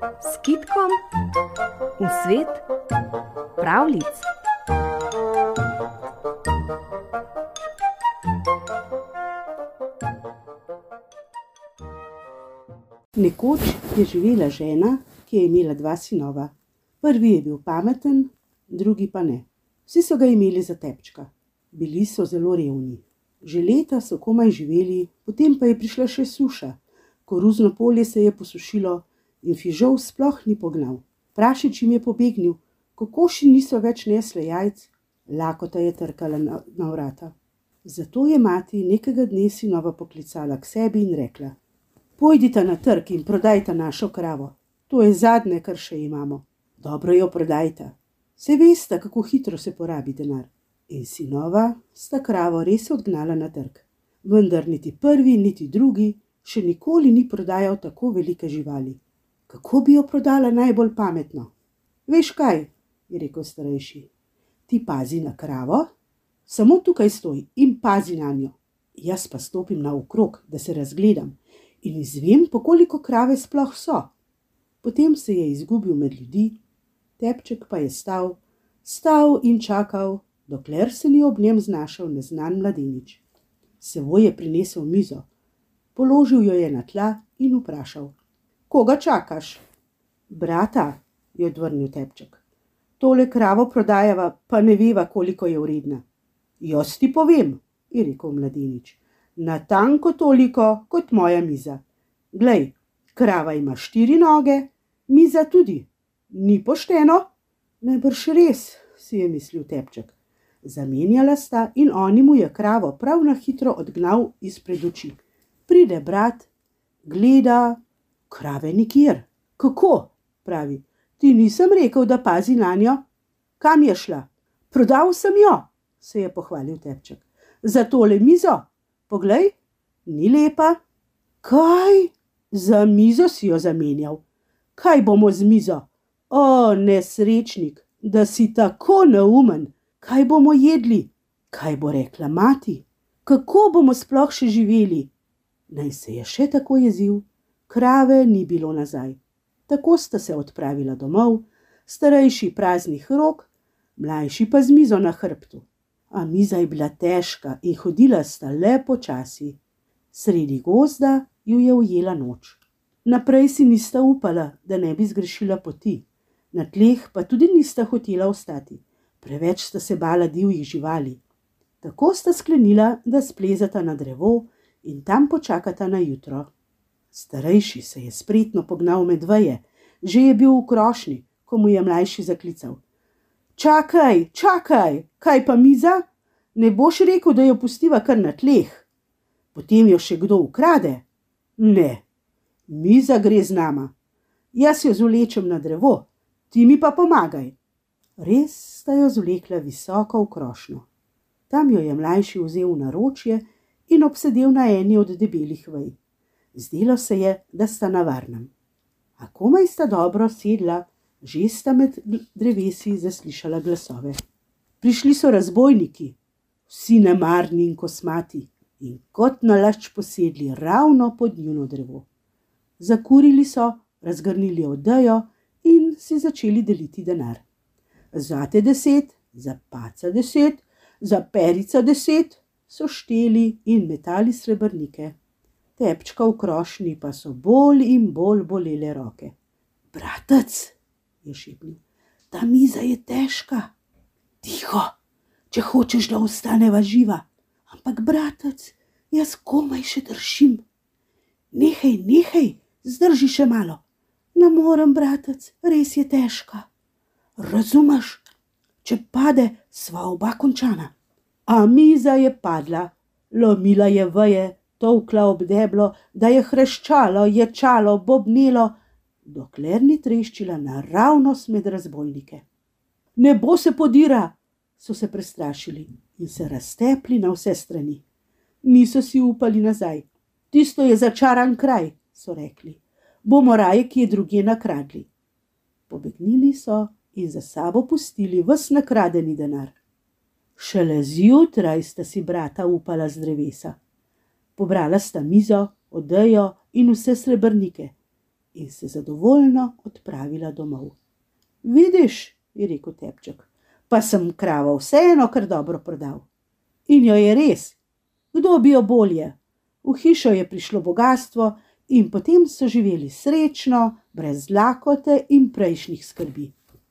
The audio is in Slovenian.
s kitkom v svet pravlic. Nekoč je živela žena, ki je imela dva sinova. Prvi je bil pameten, drugi pa ne. Vsi so ga imeli za tepčka. Bili so zelo revni. Že leta so komaj živeli, potem pa je prišla še suša. Koruzno polje se je posušilo in fižol sploh ni pognal. Prašič jim je pobegnil, kokoši niso več nesle jajc, lakota je trkala na, na vrata. Zato je mati nekega dne sinova poklicala k sebi in rekla: Pojdite na trg in prodajte našo kravo. To je zadnje, kar še imamo. Dobro jo prodajte. Se veste, kako hitro se porabi denar. In sinova sta kravo res odgnala na trg. Vendar niti prvi, niti drugi še nikoli ni prodajal tako velike živali. Kako bi jo prodala najbolj pametno? Veš kaj, je rekel starejši. Ti pazi na kravo, samo tukaj stoj in pazi na njo. Jaz pa stopim na okrog, da se razgledam in izvem, koliko krave sploh so. Potem se je izgubil med ljudi, tepček pa je stal, stal in čakal, dokler se ni ob njem znašel neznan mladenič. Seboj je prinesel mizo, položil jo je na tla in vprašal: Koga čakaš? Brata, je odvrnil tepček. Tole kravo prodajava, pa ne veva, koliko je vredna. Jaz ti povem, je rekel mladenič. Natanko toliko kot moja miza. Glej, krava ima štiri noge, miza tudi. Ni pošteno? Najbrž res, si je mislil tepček. Zamenjala sta in oni mu je kravo prav na hitro odgnal izpred oči. Pride brat, gleda, krave nikjer. Kako? pravi. Ti nisem rekel, da pazi na njo. Kam je šla? Prodal sem jo, se je pohvalil tepček. Za tole mizo, poglej, ni lepa. Kaj? Za mizo si jo zamenjal. Kaj bomo z mizo? O, nesrečnik, da si tako neumen. Kaj bomo jedli? Kaj bo rekla mati? Kako bomo sploh še živeli? Naj se je še tako jezil, krave ni bilo nazaj. Tako sta se odpravila domov, starejši praznih rok, mlajši pa z mizo na hrbtu. A miza je bila težka in hodila sta le počasi. Sredi gozda ju je ujela noč. Naprej si nista upala, da ne bi zgrešila poti, na tleh pa tudi nista hotela ostati, preveč sta se bala divjih živali. Tako sta sklenila, da splezata na drevo in tam počakata na jutro. Starejši se je spretno pognal med veje, že je bil v krošni, ko mu je mlajši zaklical: Čakaj, čakaj, kaj pa miza? Ne boš rekel, da jo pustiva kar na tleh. Potem jo še kdo ukrade? Ne, miza gre z nama. Jaz jo zvlečem na drevo, ti mi pa pomagaj. Res sta jo zvlekla visoko v krošno. Tam jo je mlajši vzel v naročje in obsedel na eni od debelih vej. Zdelo se je, da sta na varnem. A komaj sta dobro sedla, že sta med drevesi zaslišala glasove. Prišli so razbojniki, vsi nemarni in kosmati, in kot nalašč posedli ravno pod njuno drevo. Zakurili so, razgrnili odejo in si začeli deliti denar. Zate deset, za paca deset, za perica deset, so šteli in metali srebrnike tepčka v krošnji pa so bolj in bolj bolele roke. Bratec, je šipnil, ta miza je težka. Tiho, če hočeš, da ostaneva živa. Ampak, bratec, jaz komaj še držim. Nehaj, nehaj, zdrži še malo. Ne morem, bratec, res je težka. Razumeš, če pade, sva oba končana. A miza je padla, lomila je veje, tolkla ob deblo, da je hreščalo, ječalo, bobnilo, dokler ni treščila naravnost med razbojnike. Ne bo se podira, so se prestrašili in se raztepli na vse strani. Niso si upali nazaj. Tisto je začaran kraj, so rekli. Bomo raje kje druge nakradli. Pobegnili so in za sabo pustili vs nakradeni denar. Šele zjutraj sta si brata upala z drevesa. Pobrala sta mizo, odejo in vse srebrnike. in se zadovoljno odpravila domov. Vidiš, je rekel tepček, pa sem kravo vseeno kar dobro prodal. In jo je res, kdo bi jo bolje? V hišo je prišlo bogatstvo in potem so živeli srečno, brez lakote in prejšnjih skrbi.